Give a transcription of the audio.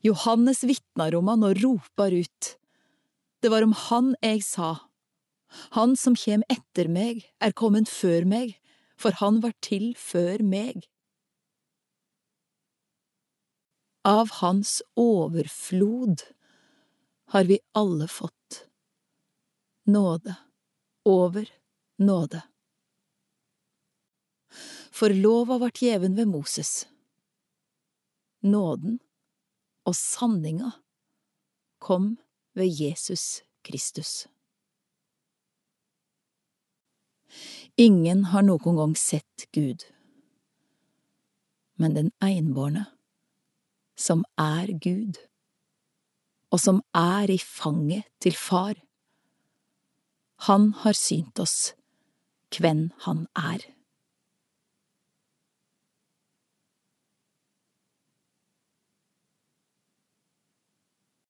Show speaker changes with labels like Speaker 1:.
Speaker 1: Johannes vitnar om han og ropar ut. Det var om han eg sa, han som kjem etter meg, er kommet før meg, for han var til før meg. Av hans overflod har vi alle fått nåde over nåde. For lova vart gjeven ved Moses. Nåden og sanninga kom ved Jesus Kristus. Ingen har noen gang sett Gud, men den einbårne, som er Gud, og som er i fanget til Far, han har synt oss hvem han er.